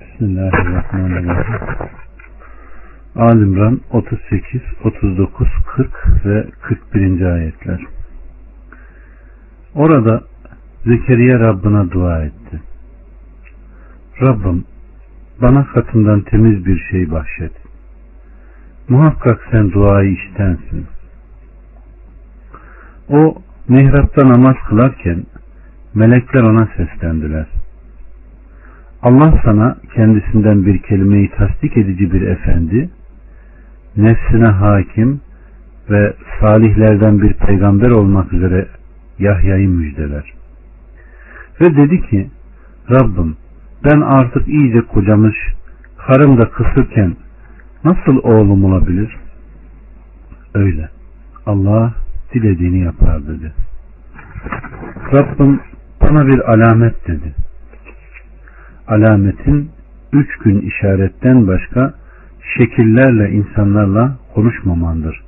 Bismillahirrahmanirrahim. Alimran 38, 39, 40 ve 41. ayetler. Orada Zekeriya Rabbına dua etti. Rabbim bana katından temiz bir şey bahşet. Muhakkak sen duayı iştensin. O mihrapta namaz kılarken melekler ona seslendiler. Allah sana kendisinden bir kelimeyi tasdik edici bir efendi, nefsine hakim ve salihlerden bir peygamber olmak üzere Yahya'yı müjdeler. Ve dedi ki, Rabbim ben artık iyice kocamış, karım da kısırken nasıl oğlum olabilir? Öyle. Allah dilediğini yapar dedi. Rabbim bana bir alamet dedi. Alametin üç gün işaretten başka şekillerle insanlarla konuşmamandır.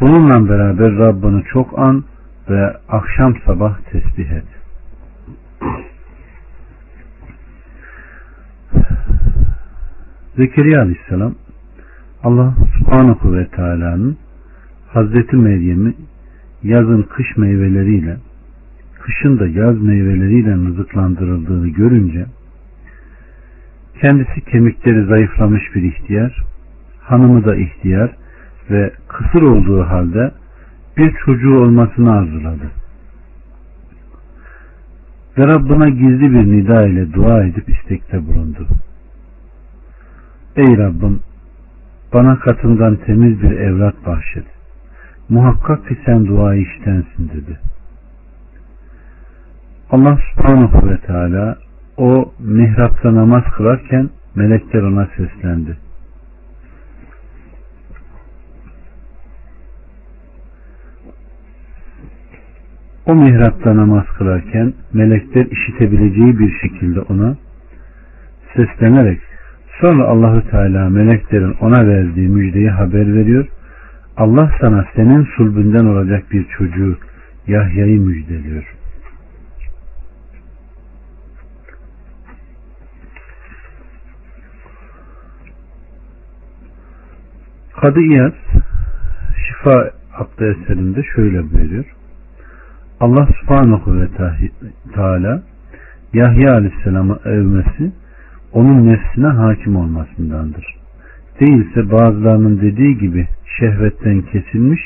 Bununla beraber Rabbini çok an ve akşam sabah tesbih et. Zekeriya Aleyhisselam Allah Subhanahu ve Teala'nın Hazreti Meryem'i yazın kış meyveleriyle kışın da yaz meyveleriyle rızıklandırıldığını görünce kendisi kemikleri zayıflamış bir ihtiyar hanımı da ihtiyar ve kısır olduğu halde bir çocuğu olmasını arzuladı. Ve Rabbına gizli bir nida ile dua edip istekte bulundu. Ey Rabbim bana katından temiz bir evlat bahşet. Muhakkak ki sen duayı iştensin dedi. Allah subhanahu ve teala o mihrapta namaz kılarken melekler ona seslendi. O mihrapta namaz kılarken melekler işitebileceği bir şekilde ona seslenerek sonra Allahü Teala meleklerin ona verdiği müjdeyi haber veriyor. Allah sana senin sulbünden olacak bir çocuğu Yahya'yı müjdeliyor. Kadı İyaz Şifa adlı eserinde şöyle buyuruyor. Allah subhanahu ve teala Yahya aleyhisselamı övmesi onun nefsine hakim olmasındandır. Değilse bazılarının dediği gibi şehvetten kesilmiş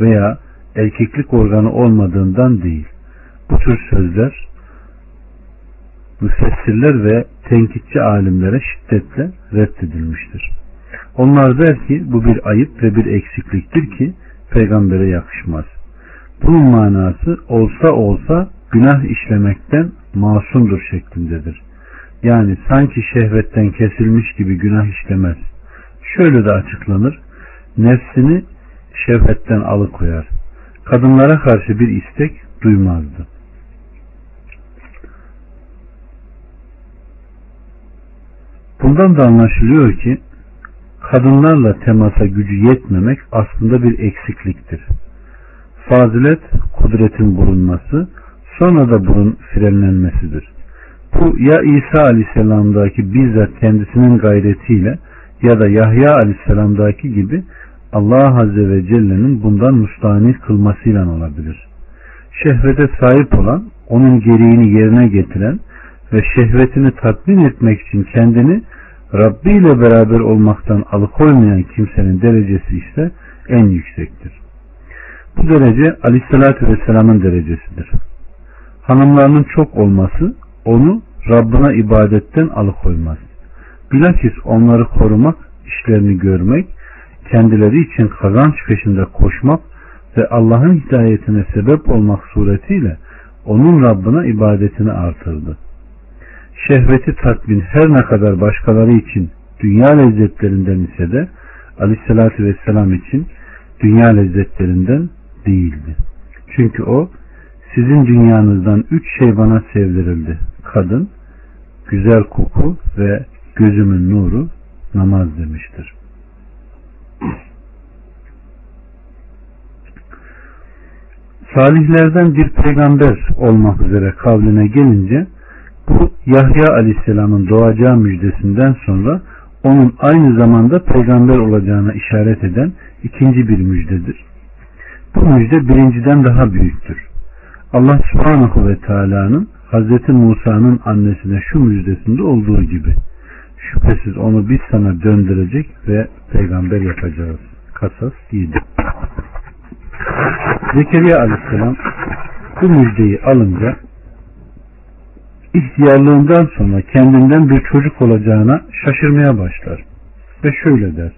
veya erkeklik organı olmadığından değil. Bu tür sözler müfessirler ve tenkitçi alimlere şiddetle reddedilmiştir. Onlar der ki bu bir ayıp ve bir eksikliktir ki peygambere yakışmaz. Bunun manası olsa olsa günah işlemekten masumdur şeklindedir. Yani sanki şehvetten kesilmiş gibi günah işlemez. Şöyle de açıklanır. Nefsini şehvetten alıkoyar. Kadınlara karşı bir istek duymazdı. Bundan da anlaşılıyor ki kadınlarla temasa gücü yetmemek aslında bir eksikliktir. Fazilet kudretin bulunması sonra da bunun frenlenmesidir. Bu ya İsa Aleyhisselam'daki bizzat kendisinin gayretiyle ya da Yahya Aleyhisselam'daki gibi Allah Azze ve Celle'nin bundan müstahni kılmasıyla olabilir. Şehvete sahip olan, onun gereğini yerine getiren ve şehvetini tatmin etmek için kendini Rabbi ile beraber olmaktan alıkoymayan kimsenin derecesi ise en yüksektir. Bu derece Aleyhisselatü Vesselam'ın derecesidir. Hanımlarının çok olması onu Rabbına ibadetten alıkoymaz. Bilakis onları korumak, işlerini görmek, kendileri için kazanç peşinde koşmak ve Allah'ın hidayetine sebep olmak suretiyle onun Rabbına ibadetini artırdı. Şehveti tatmin her ne kadar başkaları için dünya lezzetlerinden ise de aleyhissalatü vesselam için dünya lezzetlerinden değildi. Çünkü o sizin dünyanızdan üç şey bana sevdirildi. Kadın, güzel koku ve gözümün nuru namaz demiştir. Salihlerden bir peygamber olmak üzere kavline gelince Bu Yahya Aleyhisselam'ın doğacağı müjdesinden sonra onun aynı zamanda peygamber olacağına işaret eden ikinci bir müjdedir. Bu müjde birinciden daha büyüktür. Allah subhanahu ve teala'nın Hz. Musa'nın annesine şu müjdesinde olduğu gibi şüphesiz onu biz sana döndürecek ve peygamber yapacağız. Kasas 7 Zekeriya aleyhisselam bu müjdeyi alınca ihtiyarlığından sonra kendinden bir çocuk olacağına şaşırmaya başlar. Ve şöyle der.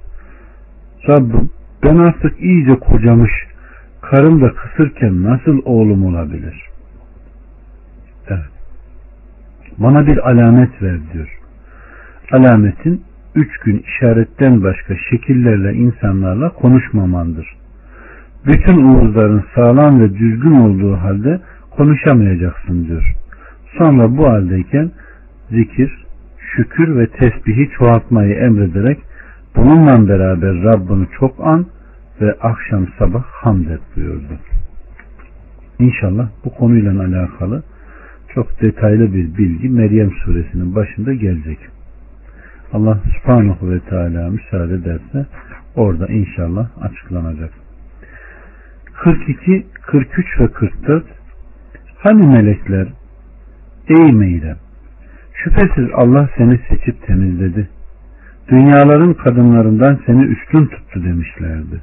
Rabbim ben artık iyice kocamış, karım da kısırken nasıl oğlum olabilir? Evet. Bana bir alamet ver diyor. Alametin üç gün işaretten başka şekillerle insanlarla konuşmamandır. Bütün uğuzların sağlam ve düzgün olduğu halde konuşamayacaksın diyor. Sonra bu haldeyken zikir, şükür ve tesbihi çoğaltmayı emrederek bununla beraber Rabbini çok an ve akşam sabah hamd et buyurdu. İnşallah bu konuyla alakalı çok detaylı bir bilgi Meryem suresinin başında gelecek. Allah subhanahu ve teala müsaade ederse orada inşallah açıklanacak. 42, 43 ve 44 Hani melekler Ey Meyrem şüphesiz Allah seni seçip temizledi. Dünyaların kadınlarından seni üstün tuttu demişlerdi.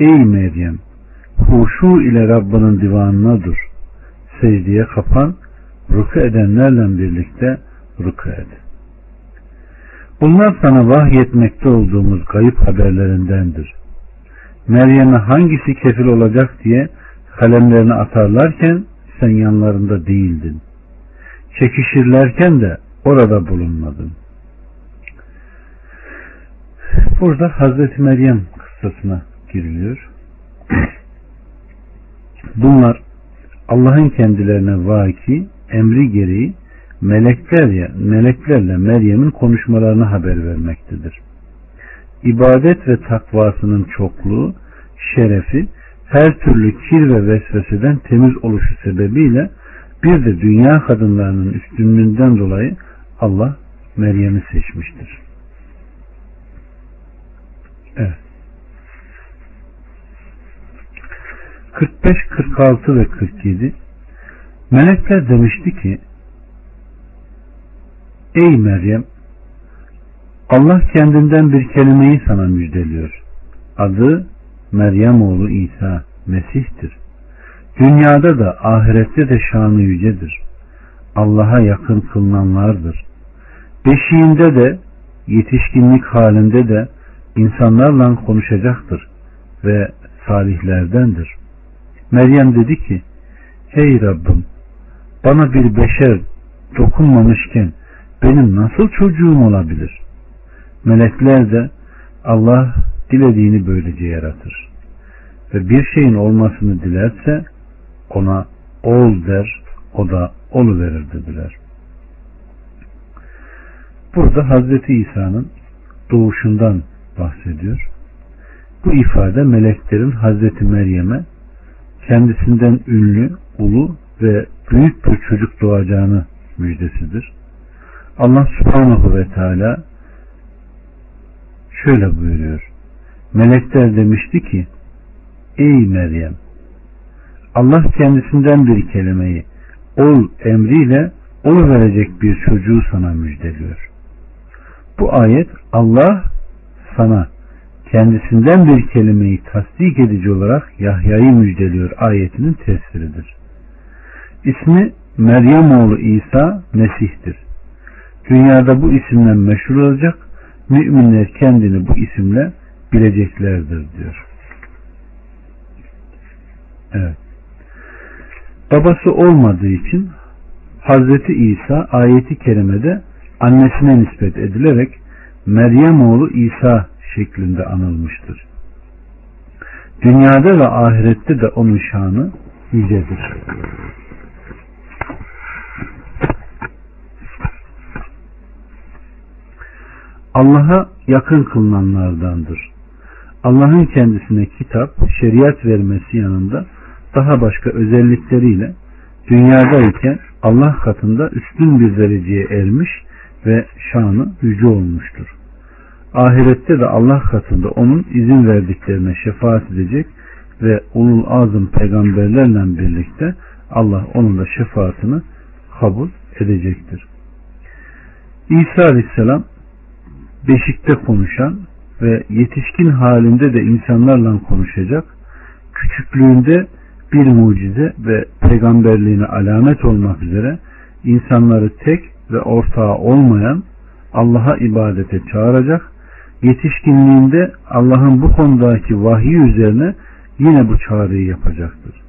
Ey Meryem huşu ile Rabbinin divanına dur. Secdeye kapan, ruku edenlerle birlikte ruku et. Bunlar sana vahyetmekte olduğumuz kayıp haberlerindendir. Meryem'e hangisi kefil olacak diye kalemlerini atarlarken sen yanlarında değildin. Çekişirlerken de orada bulunmadın. Burada Hazreti Meryem kıssasına giriliyor. Bunlar Allah'ın kendilerine vaki emri gereği melekler ya, meleklerle Meryem'in konuşmalarını haber vermektedir. İbadet ve takvasının çokluğu, şerefi, her türlü kir ve vesveseden temiz oluşu sebebiyle bir de dünya kadınlarının üstünlüğünden dolayı Allah Meryem'i seçmiştir. Evet. 45, 46 ve 47 Melekler demişti ki Ey Meryem Allah kendinden bir kelimeyi sana müjdeliyor. Adı Meryem oğlu İsa Mesih'tir. Dünyada da ahirette de şanı yücedir. Allah'a yakın kılınanlardır. Beşiğinde de yetişkinlik halinde de insanlarla konuşacaktır ve salihlerdendir. Meryem dedi ki Hey Rabbim bana bir beşer dokunmamışken benim nasıl çocuğum olabilir? Melekler de Allah dilediğini böylece yaratır. Ve bir şeyin olmasını dilerse ona ol der, o da olu verir dediler. Burada Hazreti İsa'nın doğuşundan bahsediyor. Bu ifade meleklerin Hazreti Meryem'e kendisinden ünlü, ulu ve büyük bir çocuk doğacağını müjdesidir. Allah subhanahu ve teala şöyle buyuruyor. Melekler demişti ki Ey Meryem Allah kendisinden bir kelimeyi ol emriyle onu verecek bir çocuğu sana müjdeliyor. Bu ayet Allah sana kendisinden bir kelimeyi tasdik edici olarak Yahya'yı müjdeliyor ayetinin tefsiridir. İsmi Meryem oğlu İsa Mesih'tir. Dünyada bu isimle meşhur olacak, müminler kendini bu isimle bileceklerdir diyor. Evet. Babası olmadığı için Hazreti İsa ayeti kerimede annesine nispet edilerek Meryem oğlu İsa şeklinde anılmıştır. Dünyada ve ahirette de onun şanı yücedir. Allah'a yakın kılınanlardandır. Allah'ın kendisine kitap, şeriat vermesi yanında daha başka özellikleriyle dünyadayken Allah katında üstün bir dereceye ermiş ve şanı yüce olmuştur. Ahirette de Allah katında onun izin verdiklerine şefaat edecek ve ulul azım peygamberlerle birlikte Allah onun da şefaatini kabul edecektir. İsa Aleyhisselam beşikte konuşan ve yetişkin halinde de insanlarla konuşacak, küçüklüğünde bir mucize ve peygamberliğine alamet olmak üzere insanları tek ve ortağı olmayan Allah'a ibadete çağıracak, yetişkinliğinde Allah'ın bu konudaki vahyi üzerine yine bu çağrıyı yapacaktır.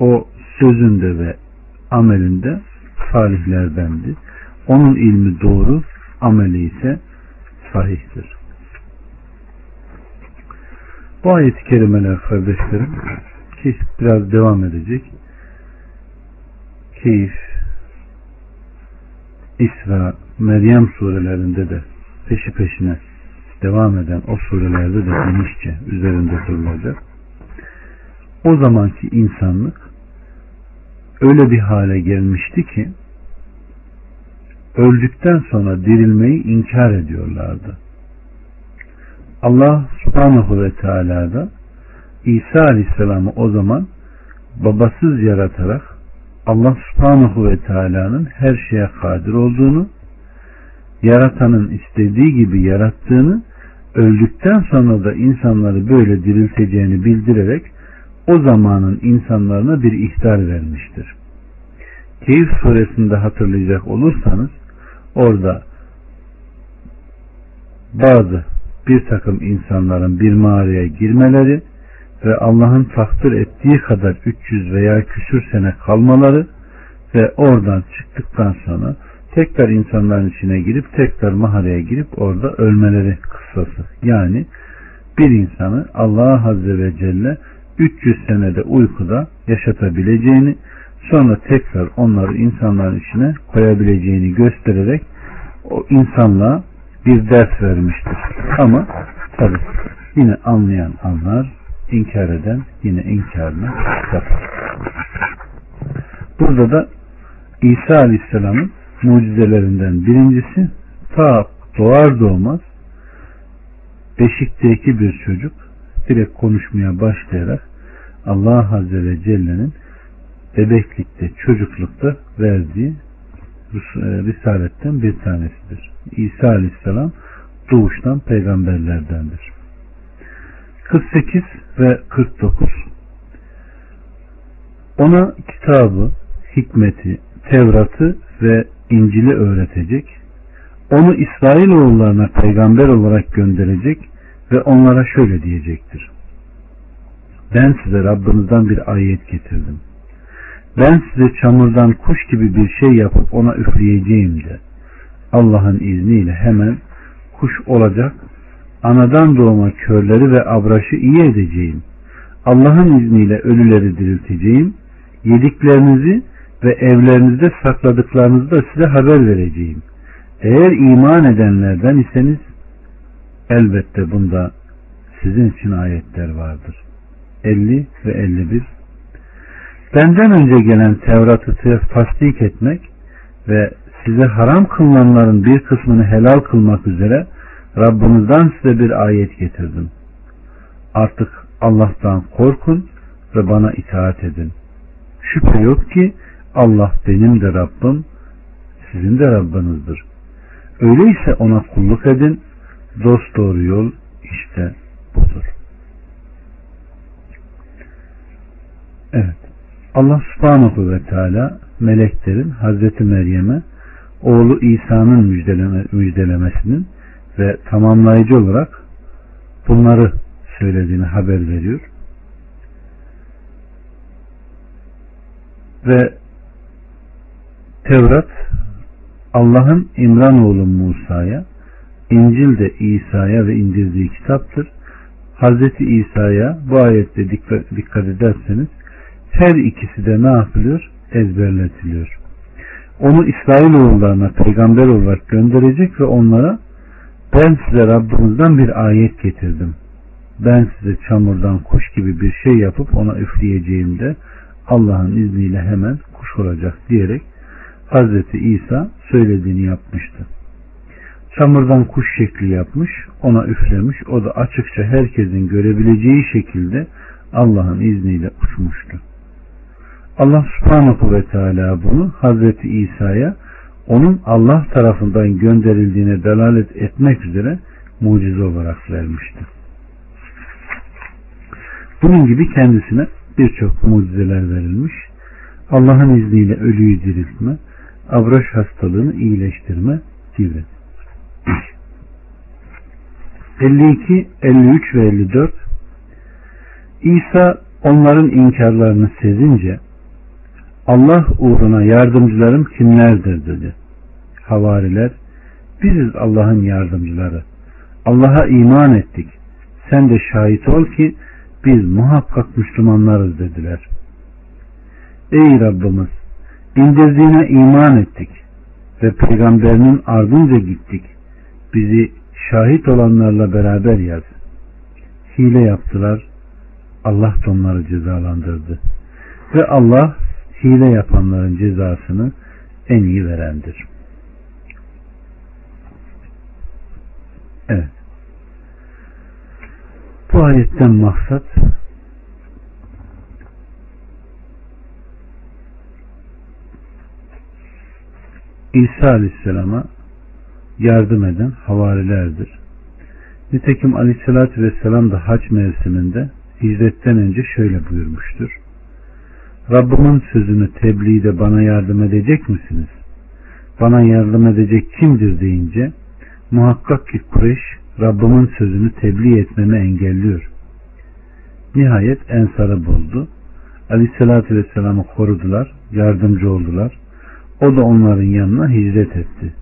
O sözünde ve amelinde salihlerdendi. Onun ilmi doğru, ameli ise sahihtir. Bu ayet-i kerimeler kardeşlerim ki biraz devam edecek. Keyif, İsra, Meryem surelerinde de peşi peşine devam eden o surelerde de genişçe üzerinde durulacak. O zamanki insanlık öyle bir hale gelmişti ki öldükten sonra dirilmeyi inkar ediyorlardı. Allah subhanahu ve teala da İsa aleyhisselamı o zaman babasız yaratarak Allah subhanahu ve teala'nın her şeye kadir olduğunu yaratanın istediği gibi yarattığını öldükten sonra da insanları böyle dirilteceğini bildirerek o zamanın insanlarına bir ihtar vermiştir. Keyif suresinde hatırlayacak olursanız orada bazı bir takım insanların bir mağaraya girmeleri ve Allah'ın takdir ettiği kadar 300 veya küsür sene kalmaları ve oradan çıktıktan sonra tekrar insanların içine girip tekrar mağaraya girip orada ölmeleri kıssası. Yani bir insanı Allah Azze ve Celle 300 senede uykuda yaşatabileceğini sonra tekrar onları insanların içine koyabileceğini göstererek o insanlığa bir ders vermiştir. Ama tabi yine anlayan anlar, inkar eden yine inkarını yapar. Burada da İsa Aleyhisselam'ın mucizelerinden birincisi ta doğar doğmaz beşikteki bir çocuk direkt konuşmaya başlayarak Allah Azze ve Celle'nin bebeklikte, çocuklukta verdiği e, risaletten bir tanesidir. İsa Aleyhisselam doğuştan peygamberlerdendir. 48 ve 49 Ona kitabı, hikmeti, Tevrat'ı ve İncil'i öğretecek, onu İsrailoğullarına peygamber olarak gönderecek ve onlara şöyle diyecektir. Ben size Rabbinizden bir ayet getirdim. Ben size çamurdan kuş gibi bir şey yapıp ona üfleyeceğim de Allah'ın izniyle hemen kuş olacak anadan doğma körleri ve abraşı iyi edeceğim. Allah'ın izniyle ölüleri dirilteceğim. Yediklerinizi ve evlerinizde sakladıklarınızı da size haber vereceğim. Eğer iman edenlerden iseniz elbette bunda sizin için ayetler vardır. 50 ve 51 Benden önce gelen Tevrat'ı tasdik etmek ve size haram kılınanların bir kısmını helal kılmak üzere Rabbinizden size bir ayet getirdim. Artık Allah'tan korkun ve bana itaat edin. Şüphe yok ki Allah benim de Rabbim, sizin de Rabbinizdir. Öyleyse ona kulluk edin. Dost doğru yol işte budur. Evet. Allah subhanahu ve teala meleklerin Hazreti Meryem'e oğlu İsa'nın müjdeleme, müjdelemesinin ve tamamlayıcı olarak bunları söylediğini haber veriyor. Ve Tevrat Allah'ın İmran oğlu Musa'ya, İncil de İsa'ya ve indirdiği kitaptır. Hazreti İsa'ya bu ayette dikkat, ederseniz her ikisi de ne yapılıyor? Ezberletiliyor. Onu İsrailoğullarına peygamber olarak gönderecek ve onlara ben size Rabbinizden bir ayet getirdim. Ben size çamurdan kuş gibi bir şey yapıp ona üfleyeceğimde Allah'ın izniyle hemen kuş olacak diyerek Hazreti İsa söylediğini yapmıştı. Çamurdan kuş şekli yapmış, ona üflemiş, o da açıkça herkesin görebileceği şekilde Allah'ın izniyle uçmuştu. Allah subhanahu ve teala bunu Hazreti İsa'ya onun Allah tarafından gönderildiğine delalet etmek üzere mucize olarak vermişti. Bunun gibi kendisine birçok mucizeler verilmiş. Allah'ın izniyle ölüyü diriltme, abraş hastalığını iyileştirme gibi. 52, 53 ve 54 İsa onların inkarlarını sezince Allah uğruna yardımcılarım kimlerdir dedi. Havariler biziz Allah'ın yardımcıları. Allah'a iman ettik. Sen de şahit ol ki biz muhakkak Müslümanlarız dediler. Ey Rabbimiz indirdiğine iman ettik ve peygamberinin ardınca gittik. Bizi şahit olanlarla beraber yaz. Hile yaptılar. Allah da onları cezalandırdı. Ve Allah hile yapanların cezasını en iyi verendir. Evet. Bu ayetten maksat İsa Aleyhisselam'a yardım eden havarilerdir. Nitekim Aleyhisselatü Vesselam da hac mevsiminde hicretten önce şöyle buyurmuştur. Rabbimin sözünü tebliğde bana yardım edecek misiniz? Bana yardım edecek kimdir deyince muhakkak ki Kureyş Rabbimin sözünü tebliğ etmemi engelliyor. Nihayet Ensar'ı buldu. Aleyhissalatü Vesselam'ı korudular, yardımcı oldular. O da onların yanına hicret etti.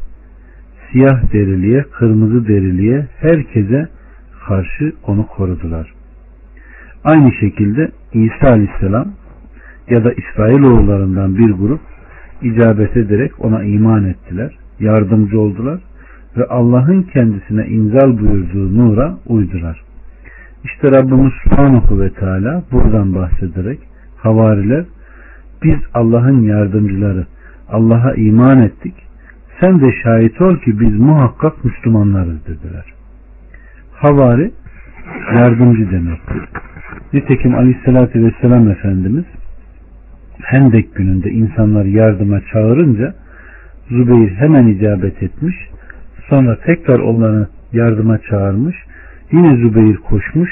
Siyah deriliye, kırmızı deriliye herkese karşı onu korudular. Aynı şekilde İsa Aleyhisselam ya da İsrailoğullarından bir grup icabet ederek ona iman ettiler, yardımcı oldular ve Allah'ın kendisine inzal buyurduğu nura uydular. İşte Rabbimiz Subhanahu ve Teala buradan bahsederek havariler biz Allah'ın yardımcıları Allah'a iman ettik sen de şahit ol ki biz muhakkak Müslümanlarız dediler. Havari yardımcı demektir. Nitekim Aleyhisselatü Vesselam Efendimiz Hendek gününde insanlar yardıma çağırınca Zübeyir hemen icabet etmiş. Sonra tekrar onları yardıma çağırmış. Yine Zübeyir koşmuş.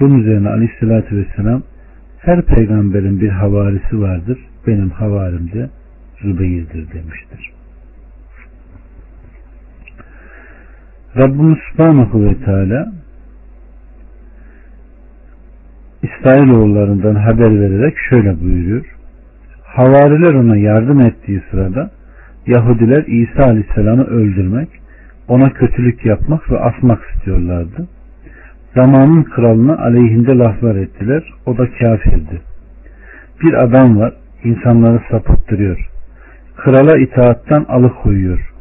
Bunun üzerine aleyhissalatü vesselam her peygamberin bir havarisi vardır. Benim havarim de Zübeyir'dir demiştir. Rabbimiz Subhanahu ve Teala İsrailoğullarından haber vererek şöyle buyuruyor. Havariler ona yardım ettiği sırada Yahudiler İsa Aleyhisselam'ı öldürmek, ona kötülük yapmak ve asmak istiyorlardı. Zamanın kralına aleyhinde laflar ettiler. O da kafirdi. Bir adam var, insanları sapıttırıyor. Krala itaattan alıkoyuyor.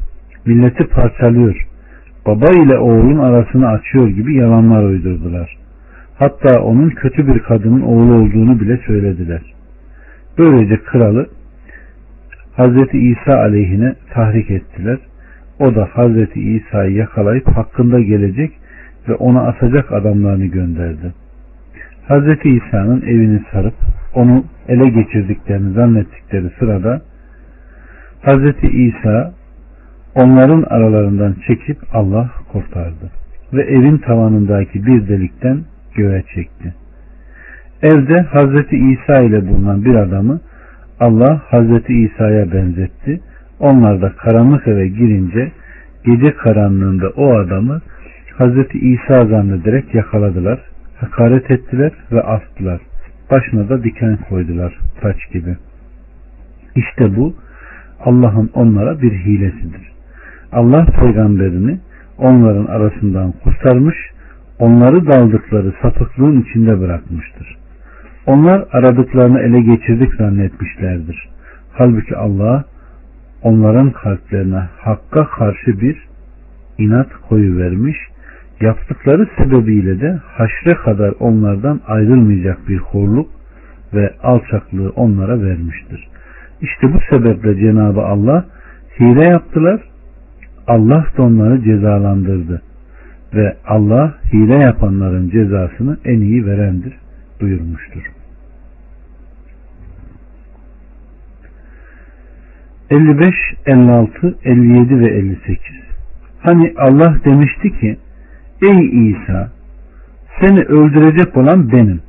Milleti parçalıyor. Baba ile oğlun arasını açıyor gibi yalanlar uydurdular. Hatta onun kötü bir kadının oğlu olduğunu bile söylediler. Böylece kralı Hazreti İsa aleyhine tahrik ettiler. O da Hazreti İsa'yı yakalayıp hakkında gelecek ve ona asacak adamlarını gönderdi. Hazreti İsa'nın evini sarıp onu ele geçirdiklerini zannettikleri sırada Hazreti İsa onların aralarından çekip Allah kurtardı ve evin tavanındaki bir delikten göğe çekti. Evde Hazreti İsa ile bulunan bir adamı Allah Hazreti İsa'ya benzetti. Onlar da karanlık eve girince gece karanlığında o adamı Hazreti İsa zannederek yakaladılar, hakaret ettiler ve astılar. Başına da diken koydular taç gibi. İşte bu Allah'ın onlara bir hilesidir. Allah peygamberini onların arasından kurtarmış, onları daldıkları sapıklığın içinde bırakmıştır. Onlar aradıklarını ele geçirdik zannetmişlerdir. Halbuki Allah onların kalplerine hakka karşı bir inat koyu vermiş, yaptıkları sebebiyle de haşre kadar onlardan ayrılmayacak bir horluk ve alçaklığı onlara vermiştir. İşte bu sebeple Cenabı Allah hile yaptılar. Allah da onları cezalandırdı. Ve Allah hile yapanların cezasını en iyi verendir buyurmuştur. 55, 56, 57 ve 58 Hani Allah demişti ki Ey İsa seni öldürecek olan benim.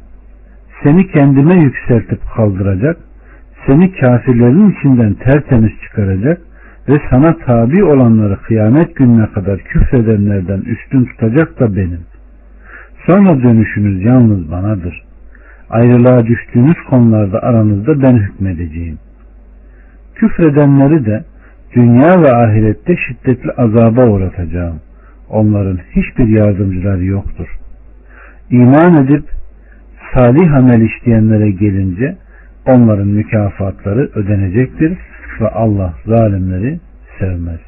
Seni kendime yükseltip kaldıracak, seni kafirlerin içinden tertemiz çıkaracak ve sana tabi olanları kıyamet gününe kadar küfredenlerden üstün tutacak da benim. Sonra dönüşünüz yalnız banadır. Ayrılığa düştüğünüz konularda aranızda ben hükmedeceğim. Küfredenleri de dünya ve ahirette şiddetli azaba uğratacağım. Onların hiçbir yardımcıları yoktur. İman edip salih amel işleyenlere gelince onların mükafatları ödenecektir ve Allah zalimleri sevmez.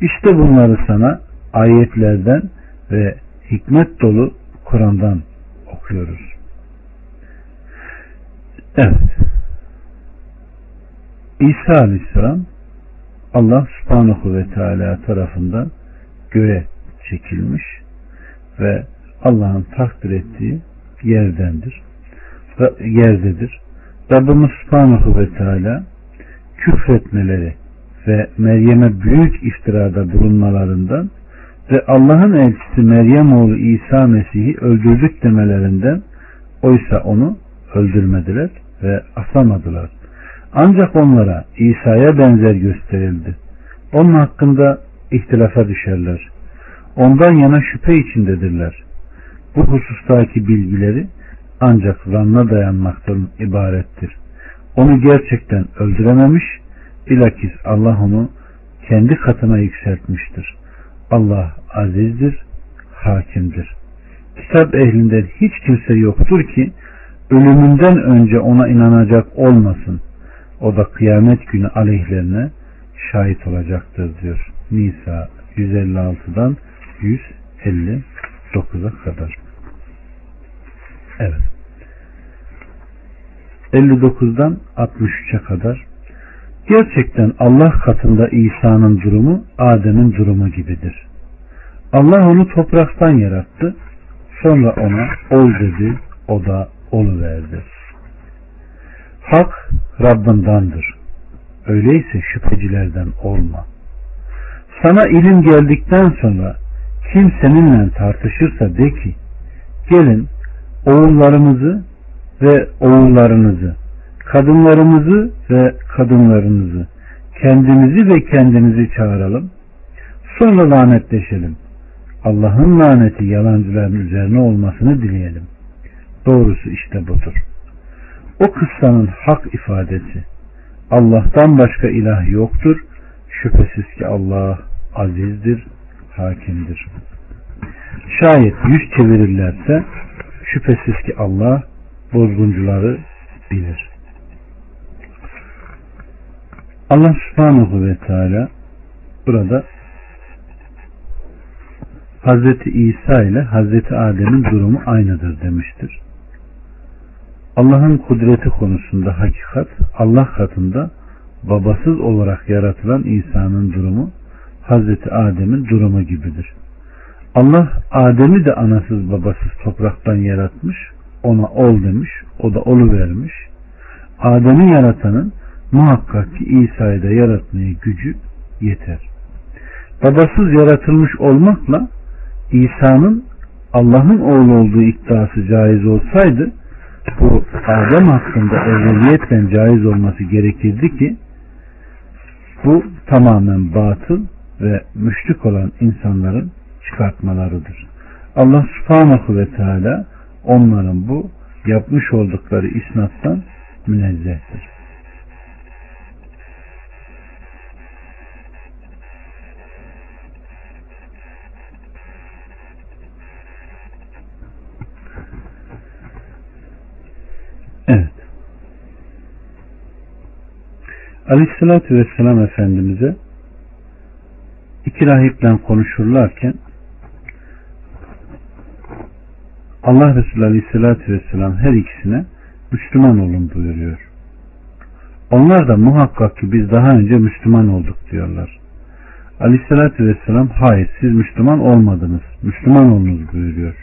İşte bunları sana ayetlerden ve hikmet dolu Kur'an'dan okuyoruz. Evet. İsa Aleyhisselam Allah subhanahu ve teala tarafından göğe çekilmiş ve Allah'ın takdir ettiği yerdendir. Yerdedir. Rabbimiz subhanahu ve teala küfretmeleri ve Meryem'e büyük iftirada bulunmalarından ve Allah'ın elçisi Meryem oğlu İsa Mesih'i öldürdük demelerinden oysa onu öldürmediler ve asamadılar. Ancak onlara İsa'ya benzer gösterildi. Onun hakkında ihtilafa düşerler. Ondan yana şüphe içindedirler. Bu husustaki bilgileri ancak zanna dayanmaktan ibarettir. Onu gerçekten öldürememiş, bilakis Allah onu kendi katına yükseltmiştir. Allah azizdir, hakimdir. Kitap ehlinden hiç kimse yoktur ki ölümünden önce ona inanacak olmasın. O da kıyamet günü aleyhlerine şahit olacaktır diyor. Nisa 156'dan 159'a kadar. Evet. 59'dan 63'e kadar gerçekten Allah katında İsa'nın durumu Adem'in durumu gibidir. Allah onu topraktan yarattı. Sonra ona ol dedi. O da olu verdi. Hak Rabbindandır. Öyleyse şüphecilerden olma. Sana ilim geldikten sonra kim seninle tartışırsa de ki gelin oğullarımızı ve oğullarınızı kadınlarımızı ve kadınlarınızı kendimizi ve kendimizi çağıralım sonra lanetleşelim Allah'ın laneti yalancıların üzerine olmasını dileyelim doğrusu işte budur o kıssanın hak ifadesi Allah'tan başka ilah yoktur şüphesiz ki Allah azizdir hakimdir. Şayet yüz çevirirlerse şüphesiz ki Allah bozguncuları bilir. Allah subhanahu ve teala burada Hazreti İsa ile Hazreti Adem'in durumu aynıdır demiştir. Allah'ın kudreti konusunda hakikat Allah katında babasız olarak yaratılan İsa'nın durumu Hazreti Adem'in durumu gibidir. Allah Adem'i de anasız babasız topraktan yaratmış, ona ol demiş, o da olu vermiş. Adem'i yaratanın muhakkak ki İsa'yı da yaratmaya gücü yeter. Babasız yaratılmış olmakla İsa'nın Allah'ın oğlu olduğu iddiası caiz olsaydı bu Adem hakkında evveliyetten caiz olması gerekirdi ki bu tamamen batıl ve müşrik olan insanların çıkartmalarıdır. Allah subhanahu ve teala onların bu yapmış oldukları isnattan münezzehtir. Evet. Aleyhissalatü Vesselam Efendimiz'e iki rahiple konuşurlarken Allah Resulü Aleyhisselatü Vesselam her ikisine Müslüman olun buyuruyor. Onlar da muhakkak ki biz daha önce Müslüman olduk diyorlar. Aleyhissalatü vesselam hayır siz Müslüman olmadınız. Müslüman olunuz buyuruyor.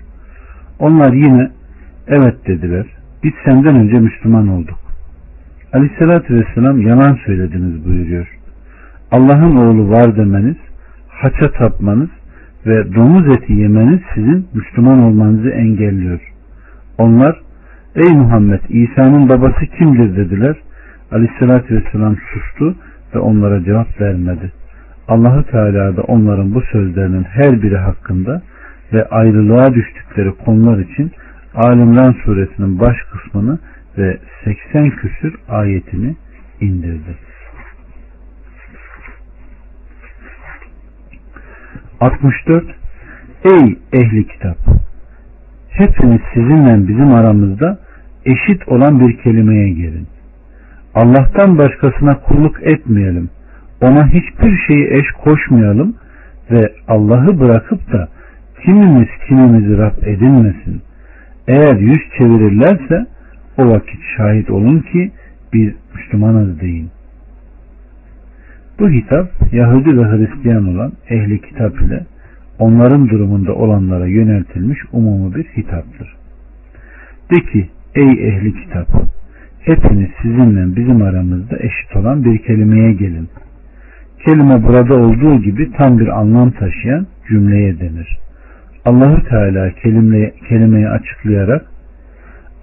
Onlar yine evet dediler. Biz senden önce Müslüman olduk. Aleyhissalatü vesselam yalan söylediniz buyuruyor. Allah'ın oğlu var demeniz, haça tapmanız ve domuz eti yemeniz sizin Müslüman olmanızı engelliyor. Onlar, ey Muhammed İsa'nın babası kimdir dediler. Aleyhissalatü vesselam sustu ve onlara cevap vermedi. Allahu Teala da onların bu sözlerinin her biri hakkında ve ayrılığa düştükleri konular için Alimran suresinin baş kısmını ve 80 küsür ayetini indirdi. 64 Ey ehli kitap! Hepiniz sizinle bizim aramızda eşit olan bir kelimeye gelin. Allah'tan başkasına kulluk etmeyelim. Ona hiçbir şeyi eş koşmayalım ve Allah'ı bırakıp da kimimiz kimimizi Rab edinmesin. Eğer yüz çevirirlerse o vakit şahit olun ki biz Müslümanız deyin. Bu hitap Yahudi ve Hristiyan olan ehli kitap ile onların durumunda olanlara yöneltilmiş umumi bir hitaptır. De ki ey ehli kitap hepiniz sizinle bizim aramızda eşit olan bir kelimeye gelin. Kelime burada olduğu gibi tam bir anlam taşıyan cümleye denir. Allahü Teala kelime, kelimeyi açıklayarak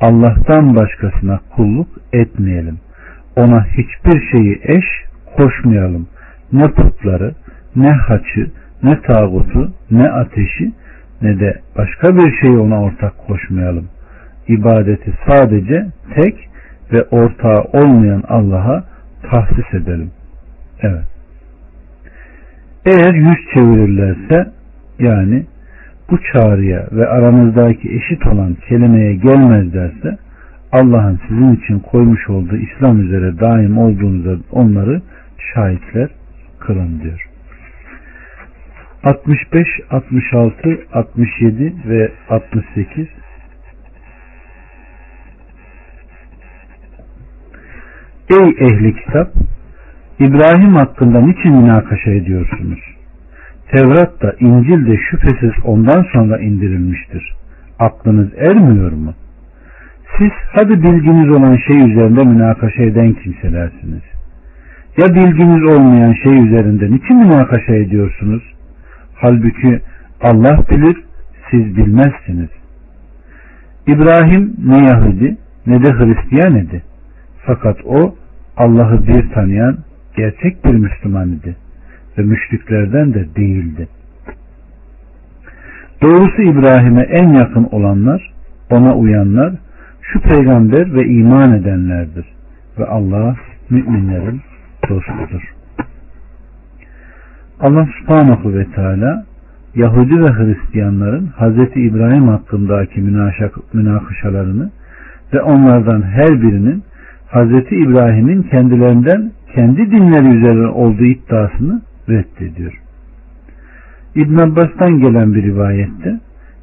Allah'tan başkasına kulluk etmeyelim. Ona hiçbir şeyi eş koşmayalım. Ne putları, ne haçı, ne tağutu, ne ateşi, ne de başka bir şeyi ona ortak koşmayalım. İbadeti sadece tek ve ortağı olmayan Allah'a tahsis edelim. Evet. Eğer yüz çevirirlerse yani bu çağrıya ve aranızdaki eşit olan kelimeye gelmezlerse Allah'ın sizin için koymuş olduğu İslam üzere daim olduğunuza onları şahitler kılın diyor. 65, 66, 67 ve 68 Ey ehli kitap! İbrahim hakkında niçin münakaşa ediyorsunuz? Tevrat da İncil de şüphesiz ondan sonra indirilmiştir. Aklınız ermiyor mu? Siz hadi bilginiz olan şey üzerinde münakaşa eden kimselersiniz. Ya bilginiz olmayan şey üzerinde niçin münakaşa ediyorsunuz? Halbuki Allah bilir, siz bilmezsiniz. İbrahim ne Yahudi ne de Hristiyan idi. Fakat o Allah'ı bir tanıyan gerçek bir Müslüman idi ve müşriklerden de değildi. Doğrusu İbrahim'e en yakın olanlar, ona uyanlar, şu peygamber ve iman edenlerdir. Ve Allah müminlerin dostudur. Allah subhanahu ve teala Yahudi ve Hristiyanların Hz. İbrahim hakkındaki münakışalarını ve onlardan her birinin Hz. İbrahim'in kendilerinden kendi dinleri üzerine olduğu iddiasını reddediyor. İbn Abbas'tan gelen bir rivayette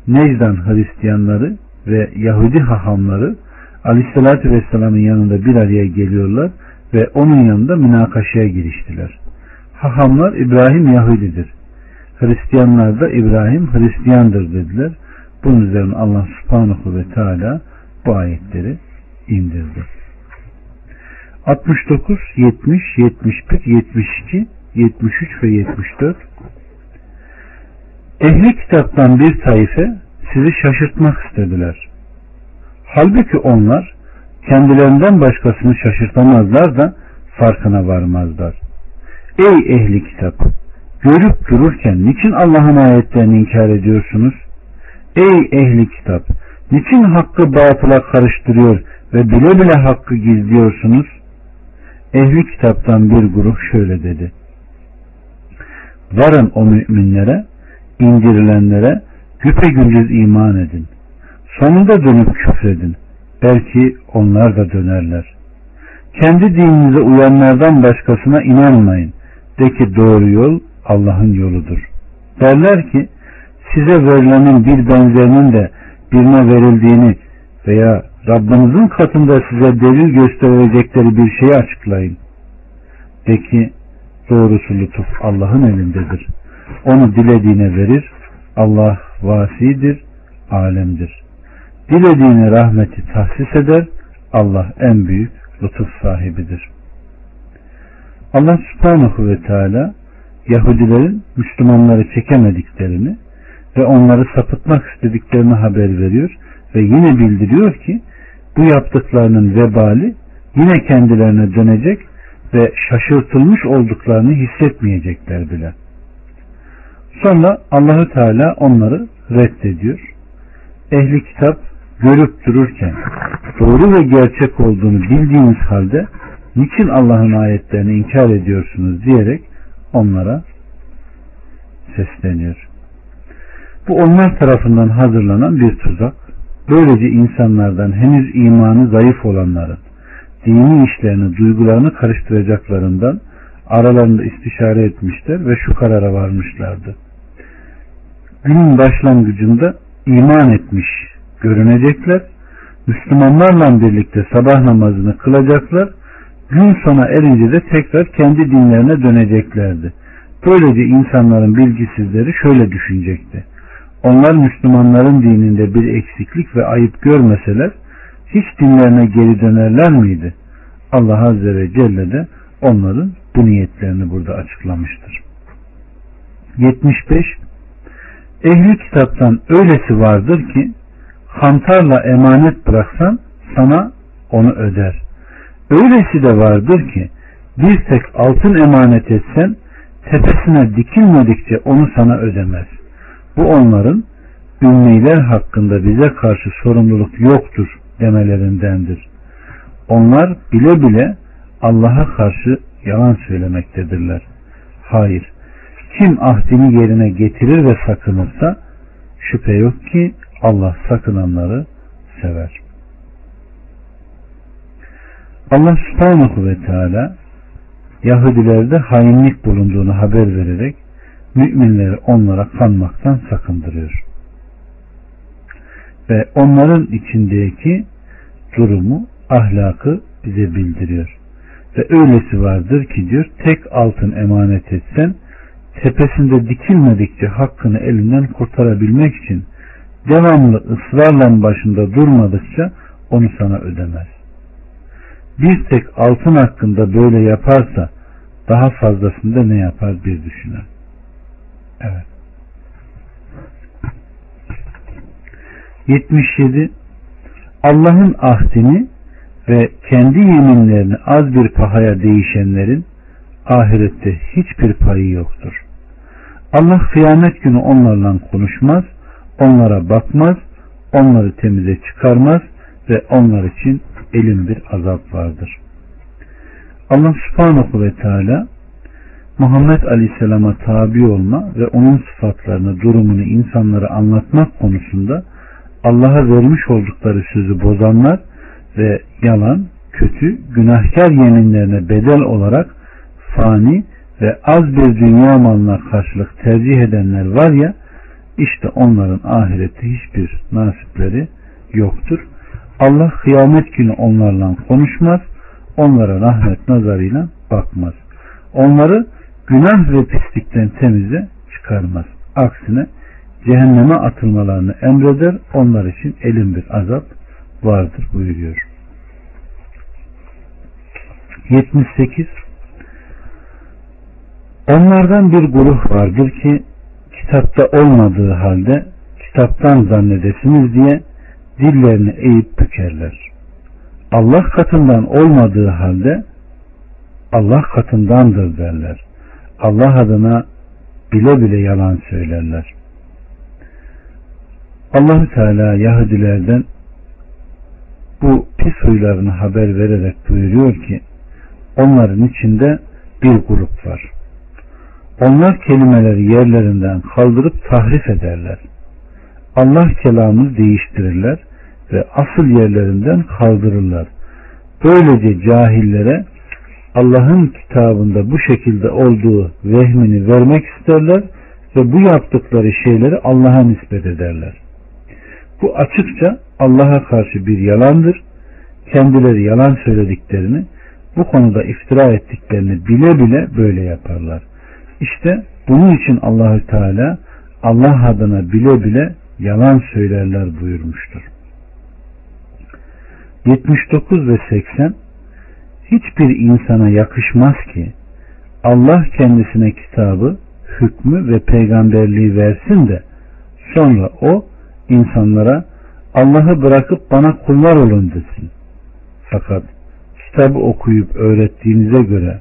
Necdan Hristiyanları ve Yahudi hahamları Aleyhisselatü Vesselam'ın yanında bir araya geliyorlar ve onun yanında münakaşaya giriştiler. Hahamlar İbrahim Yahudidir. Hristiyanlar da İbrahim Hristiyandır dediler. Bunun üzerine Allah subhanahu ve teala bu ayetleri indirdi. 69, 70, 71, 72 73 ve 74 Ehli kitaptan bir taife sizi şaşırtmak istediler. Halbuki onlar kendilerinden başkasını şaşırtamazlar da farkına varmazlar. Ey ehli kitap! Görüp dururken niçin Allah'ın ayetlerini inkar ediyorsunuz? Ey ehli kitap! Niçin hakkı batıla karıştırıyor ve bile bile hakkı gizliyorsunuz? Ehli kitaptan bir grup şöyle dedi. Varın o müminlere, indirilenlere güpe gündüz iman edin. Sonunda dönüp küfredin. Belki onlar da dönerler. Kendi dininize uyanlardan başkasına inanmayın. De ki doğru yol Allah'ın yoludur. Derler ki size verilenin bir benzerinin de birine verildiğini veya Rabbinizin katında size delil gösterecekleri bir şeyi açıklayın. De ki doğrusu lütuf Allah'ın elindedir. Onu dilediğine verir. Allah vasidir, alemdir. Dilediğine rahmeti tahsis eder. Allah en büyük lütuf sahibidir. Allah subhanahu ve teala Yahudilerin Müslümanları çekemediklerini ve onları sapıtmak istediklerini haber veriyor ve yine bildiriyor ki bu yaptıklarının vebali yine kendilerine dönecek ve şaşırtılmış olduklarını hissetmeyecekler bile. Sonra Allahü Teala onları reddediyor. Ehli kitap görüp dururken doğru ve gerçek olduğunu bildiğiniz halde niçin Allah'ın ayetlerini inkar ediyorsunuz diyerek onlara sesleniyor. Bu onlar tarafından hazırlanan bir tuzak. Böylece insanlardan henüz imanı zayıf olanların dini işlerini, duygularını karıştıracaklarından aralarında istişare etmişler ve şu karara varmışlardı. Günün başlangıcında iman etmiş görünecekler, Müslümanlarla birlikte sabah namazını kılacaklar, gün sona erince de tekrar kendi dinlerine döneceklerdi. Böylece insanların bilgisizleri şöyle düşünecekti. Onlar Müslümanların dininde bir eksiklik ve ayıp görmeseler hiç dinlerine geri dönerler miydi? Allah Azze ve Celle de onların bu niyetlerini burada açıklamıştır. 75 Ehli kitaptan öylesi vardır ki kantarla emanet bıraksan sana onu öder. Öylesi de vardır ki bir tek altın emanet etsen tepesine dikilmedikçe onu sana ödemez. Bu onların ümmiler hakkında bize karşı sorumluluk yoktur demelerindendir. Onlar bile bile Allah'a karşı yalan söylemektedirler. Hayır. Kim ahdini yerine getirir ve sakınırsa şüphe yok ki Allah sakınanları sever. Allah subhanahu ve teala Yahudilerde hainlik bulunduğunu haber vererek müminleri onlara kanmaktan sakındırıyor. Ve onların içindeki durumu, ahlakı bize bildiriyor. Ve öylesi vardır ki diyor tek altın emanet etsen tepesinde dikilmedikçe hakkını elinden kurtarabilmek için devamlı ısrarla başında durmadıkça onu sana ödemez. Bir tek altın hakkında böyle yaparsa daha fazlasında ne yapar bir düşünün. Evet. 77 Allah'ın ahdini ve kendi yeminlerini az bir pahaya değişenlerin ahirette hiçbir payı yoktur. Allah kıyamet günü onlarla konuşmaz, onlara bakmaz, onları temize çıkarmaz ve onlar için elin bir azap vardır. Allah subhanahu ve teala Muhammed Aleyhisselam'a tabi olma ve onun sıfatlarını, durumunu insanlara anlatmak konusunda Allah'a vermiş oldukları sözü bozanlar ve yalan, kötü, günahkar yeminlerine bedel olarak fani ve az bir dünya malına karşılık tercih edenler var ya işte onların ahirette hiçbir nasipleri yoktur. Allah kıyamet günü onlarla konuşmaz, onlara rahmet nazarıyla bakmaz. Onları günah ve pislikten temize çıkarmaz. Aksine cehenneme atılmalarını emreder, onlar için elin bir azap vardır buyuruyor. 78 Onlardan bir grup vardır ki kitapta olmadığı halde kitaptan zannedesiniz diye dillerini eğip bükerler. Allah katından olmadığı halde Allah katındandır derler. Allah adına bile bile yalan söylerler. Allahü Teala Yahudilerden bu pis huylarını haber vererek buyuruyor ki onların içinde bir grup var. Onlar kelimeleri yerlerinden kaldırıp tahrif ederler. Allah kelamını değiştirirler ve asıl yerlerinden kaldırırlar. Böylece cahillere Allah'ın kitabında bu şekilde olduğu vehmini vermek isterler ve bu yaptıkları şeyleri Allah'a nispet ederler. Bu açıkça Allah'a karşı bir yalandır. Kendileri yalan söylediklerini, bu konuda iftira ettiklerini bile bile böyle yaparlar. İşte bunun için Allahü Teala Allah adına bile bile yalan söylerler buyurmuştur. 79 ve 80 Hiçbir insana yakışmaz ki Allah kendisine kitabı, hükmü ve peygamberliği versin de sonra o insanlara Allah'ı bırakıp bana kullar olun desin. Fakat kitabı okuyup öğrettiğinize göre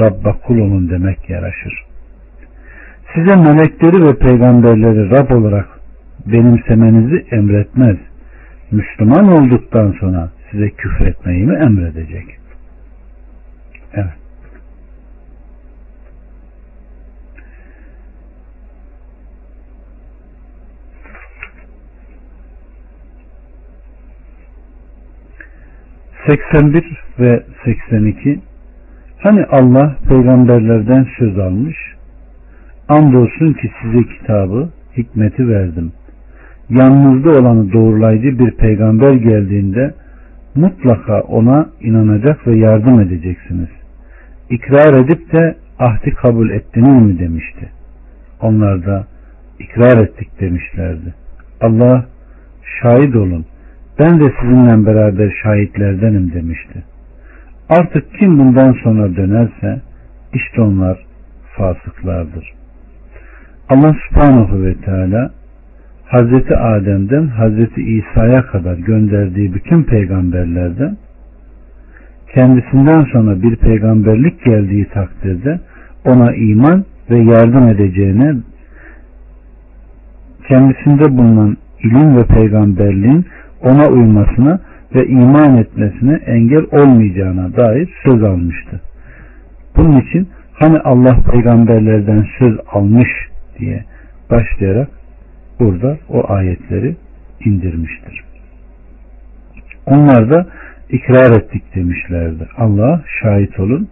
Rabba kul olun demek yaraşır. Size melekleri ve peygamberleri Rab olarak benimsemenizi emretmez. Müslüman olduktan sonra size küfretmeyi mi emredecek? Evet. ...81 ve 82... ...hani Allah peygamberlerden söz almış... Andolsun ki size kitabı, hikmeti verdim. Yanınızda olanı doğrulayıcı bir peygamber geldiğinde mutlaka ona inanacak ve yardım edeceksiniz. İkrar edip de ahdi kabul ettiniz mi demişti. Onlar da ikrar ettik demişlerdi. Allah şahit olun ben de sizinle beraber şahitlerdenim demişti. Artık kim bundan sonra dönerse işte onlar fasıklardır. Allah subhanahu ve teala Hazreti Adem'den Hazreti İsa'ya kadar gönderdiği bütün peygamberlerden kendisinden sonra bir peygamberlik geldiği takdirde ona iman ve yardım edeceğine kendisinde bulunan ilim ve peygamberliğin ona uymasına ve iman etmesine engel olmayacağına dair söz almıştı. Bunun için hani Allah peygamberlerden söz almış diye başlayarak burada o ayetleri indirmiştir. Onlar da ikrar ettik demişlerdi. Allah şahit olun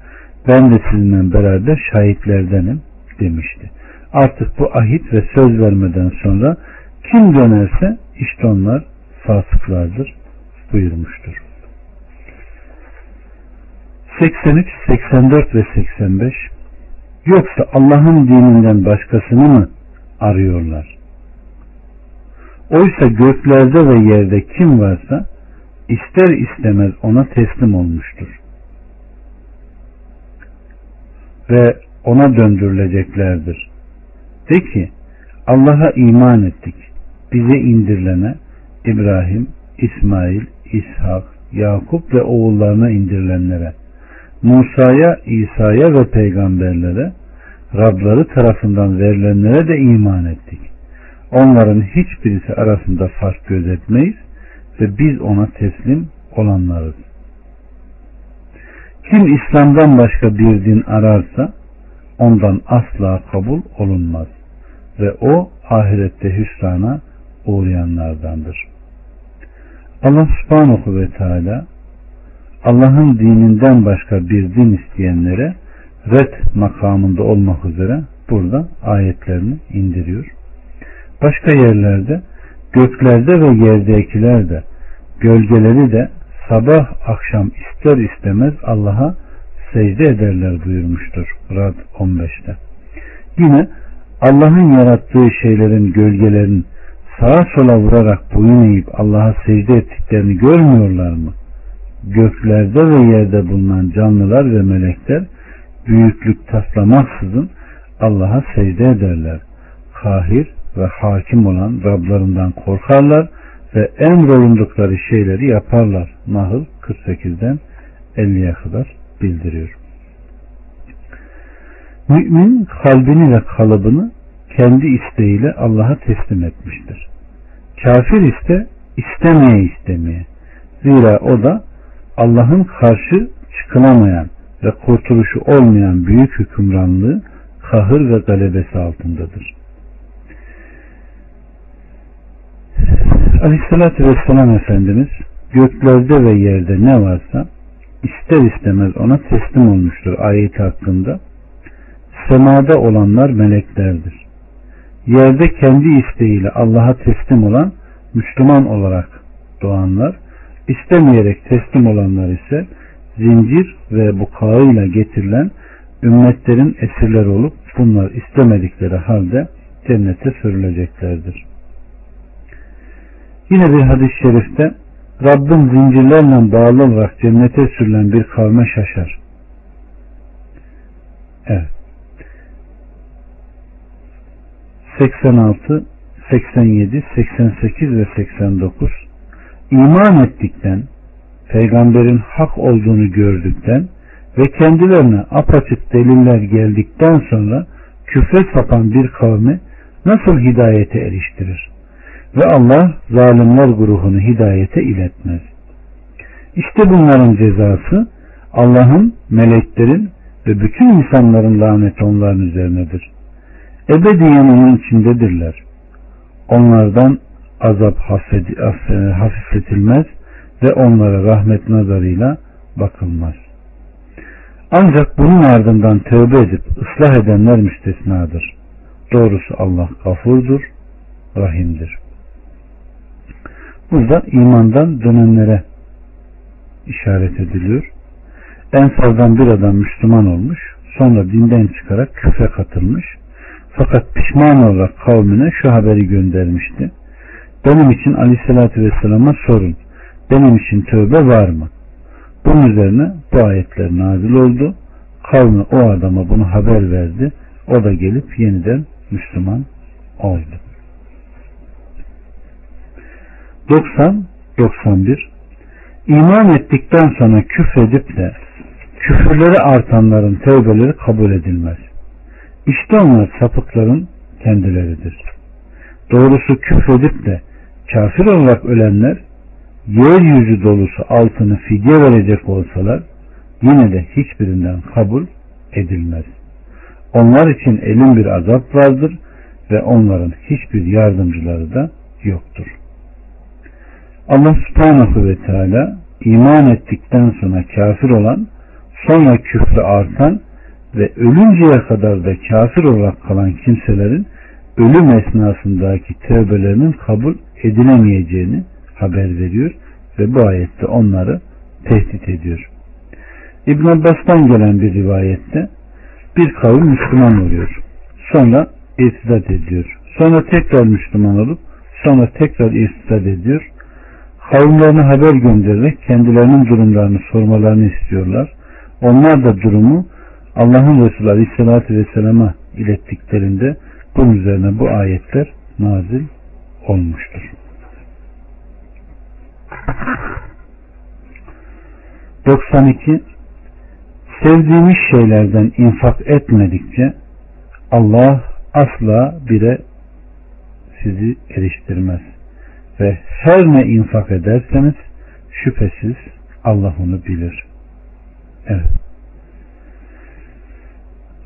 ben de sizinle beraber şahitlerdenim demişti. Artık bu ahit ve söz vermeden sonra kim dönerse işte onlar fasıklardır buyurmuştur. 83, 84 ve 85 Yoksa Allah'ın dininden başkasını mı arıyorlar? Oysa göklerde ve yerde kim varsa ister istemez ona teslim olmuştur. Ve ona döndürüleceklerdir. De ki Allah'a iman ettik. Bize indirilene İbrahim, İsmail, İshak, Yakup ve oğullarına indirilenlere Musa'ya, İsa'ya ve peygamberlere Rabları tarafından verilenlere de iman ettik. Onların hiçbirisi arasında fark gözetmeyiz ve biz ona teslim olanlarız. Kim İslam'dan başka bir din ararsa ondan asla kabul olunmaz ve o ahirette hüsrana uğrayanlardandır. Allah subhanahu ve teala Allah'ın dininden başka bir din isteyenlere red makamında olmak üzere burada ayetlerini indiriyor. Başka yerlerde göklerde ve yerdekiler de gölgeleri de sabah akşam ister istemez Allah'a secde ederler buyurmuştur Rad 15'te. Yine Allah'ın yarattığı şeylerin gölgelerin sağa sola vurarak boyun eğip Allah'a secde ettiklerini görmüyorlar mı? Göklerde ve yerde bulunan canlılar ve melekler büyüklük taslamaksızın Allah'a secde ederler. Kahir ve hakim olan Rablarından korkarlar ve emrolundukları şeyleri yaparlar. Nahl 48'den 50'ye kadar bildiriyor. Mümin kalbini ve kalıbını kendi isteğiyle Allah'a teslim etmiştir. Kafir ise istemeye istemeye. Zira o da Allah'ın karşı çıkılamayan ve kurtuluşu olmayan büyük hükümranlığı kahır ve galebesi altındadır. Aleyhissalatü Vesselam Efendimiz göklerde ve yerde ne varsa ister istemez ona teslim olmuştur ayeti hakkında. Semada olanlar meleklerdir. Yerde kendi isteğiyle Allah'a teslim olan Müslüman olarak doğanlar, istemeyerek teslim olanlar ise zincir ve bu kağıyla getirilen ümmetlerin esirleri olup bunlar istemedikleri halde cennete sürüleceklerdir. Yine bir hadis-i şerifte Rabbim zincirlerle bağlı olarak cennete sürülen bir kavme şaşar. Evet. 86, 87, 88 ve 89 iman ettikten, peygamberin hak olduğunu gördükten ve kendilerine apaçık deliller geldikten sonra küfre sapan bir kavmi nasıl hidayete eriştirir? Ve Allah zalimler grubunu hidayete iletmez. İşte bunların cezası Allah'ın, meleklerin ve bütün insanların laneti onların üzerinedir. Ebediyen onun içindedirler. Onlardan azap hafifletilmez ve onlara rahmet nazarıyla bakılmaz. Ancak bunun ardından tövbe edip ıslah edenler müstesnadır. Doğrusu Allah gafurdur, rahimdir. Burada imandan dönenlere işaret ediliyor. Ensardan bir adam Müslüman olmuş, sonra dinden çıkarak küfre katılmış. Fakat pişman olarak kavmine şu haberi göndermişti. Benim için aleyhissalatü vesselama sorun. Benim için tövbe var mı? Bunun üzerine bu ayetler nazil oldu. Kavmi o adama bunu haber verdi. O da gelip yeniden Müslüman oldu. 90-91 İman ettikten sonra küfredip de küfürleri artanların tövbeleri kabul edilmez. İşte onlar sapıkların kendileridir. Doğrusu küfredip de kafir olarak ölenler yeryüzü dolusu altını fidye verecek olsalar yine de hiçbirinden kabul edilmez. Onlar için elin bir azap vardır ve onların hiçbir yardımcıları da yoktur. Allah subhanahu ve teala iman ettikten sonra kafir olan sonra küfrü artan ve ölünceye kadar da kafir olarak kalan kimselerin ölüm esnasındaki tövbelerinin kabul edilemeyeceğini haber veriyor ve bu ayette onları tehdit ediyor. İbn Abbas'tan gelen bir rivayette bir kavim Müslüman oluyor. Sonra irtidat ediyor. Sonra tekrar Müslüman olup sonra tekrar irtidat ediyor. Kavimlerine haber göndererek kendilerinin durumlarını sormalarını istiyorlar. Onlar da durumu Allah'ın Resulü Aleyhisselatü Vesselam'a ilettiklerinde bunun üzerine bu ayetler nazil olmuştur. 92 Sevdiğimiz şeylerden infak etmedikçe Allah asla bire sizi eriştirmez. Ve her ne infak ederseniz şüphesiz Allah onu bilir. Evet.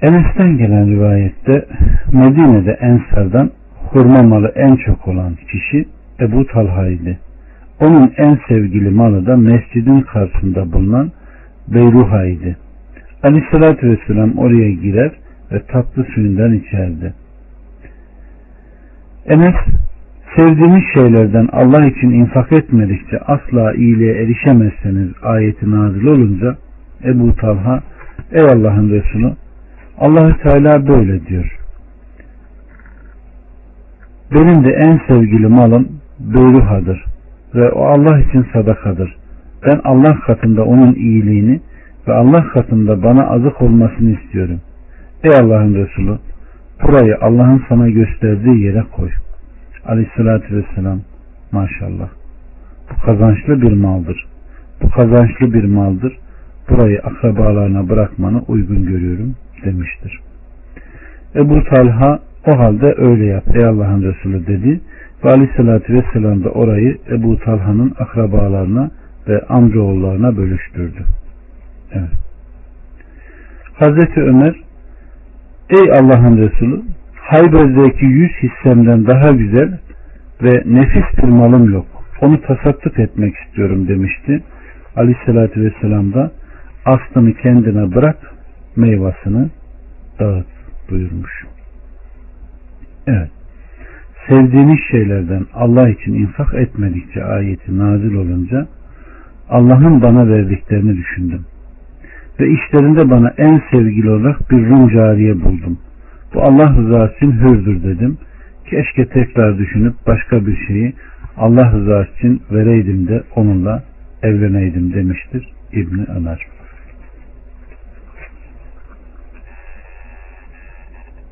Enes'ten gelen rivayette Medine'de Ensar'dan hurma malı en çok olan kişi Ebu Talha idi. Onun en sevgili malı da mescidin karşısında bulunan Beyruha idi. Aleyhissalatü Vesselam oraya girer ve tatlı suyundan içerdi. Enes sevdiğiniz şeylerden Allah için infak etmedikçe asla iyiliğe erişemezseniz ayeti nazil olunca Ebu Talha ey Allah'ın Resulü Allahü Teala böyle diyor. Benim de en sevgili malım Beyruha'dır ve o Allah için sadakadır. Ben Allah katında onun iyiliğini ve Allah katında bana azık olmasını istiyorum. Ey Allah'ın Resulü burayı Allah'ın sana gösterdiği yere koy. Aleyhissalatü vesselam maşallah. Bu kazançlı bir maldır. Bu kazançlı bir maldır. Burayı akrabalarına bırakmanı uygun görüyorum demiştir. Ebu Talha o halde öyle yap ey Allah'ın Resulü dedi ve aleyhissalatü vesselam da orayı Ebu Talha'nın akrabalarına ve amcaoğullarına bölüştürdü. Evet. Hazreti Ömer Ey Allah'ın Resulü Hayber'deki yüz hissemden daha güzel ve nefis bir malım yok. Onu tasadduk etmek istiyorum demişti. Aleyhissalatü vesselam da aslını kendine bırak meyvasını dağıt buyurmuş. Evet. sevdiğiniz şeylerden Allah için infak etmedikçe ayeti nazil olunca Allah'ın bana verdiklerini düşündüm. Ve işlerinde bana en sevgili olarak bir Rum cariye buldum. Bu Allah rızası için hürdür dedim. Keşke tekrar düşünüp başka bir şeyi Allah rızası için vereydim de onunla evleneydim demiştir İbni Ömer.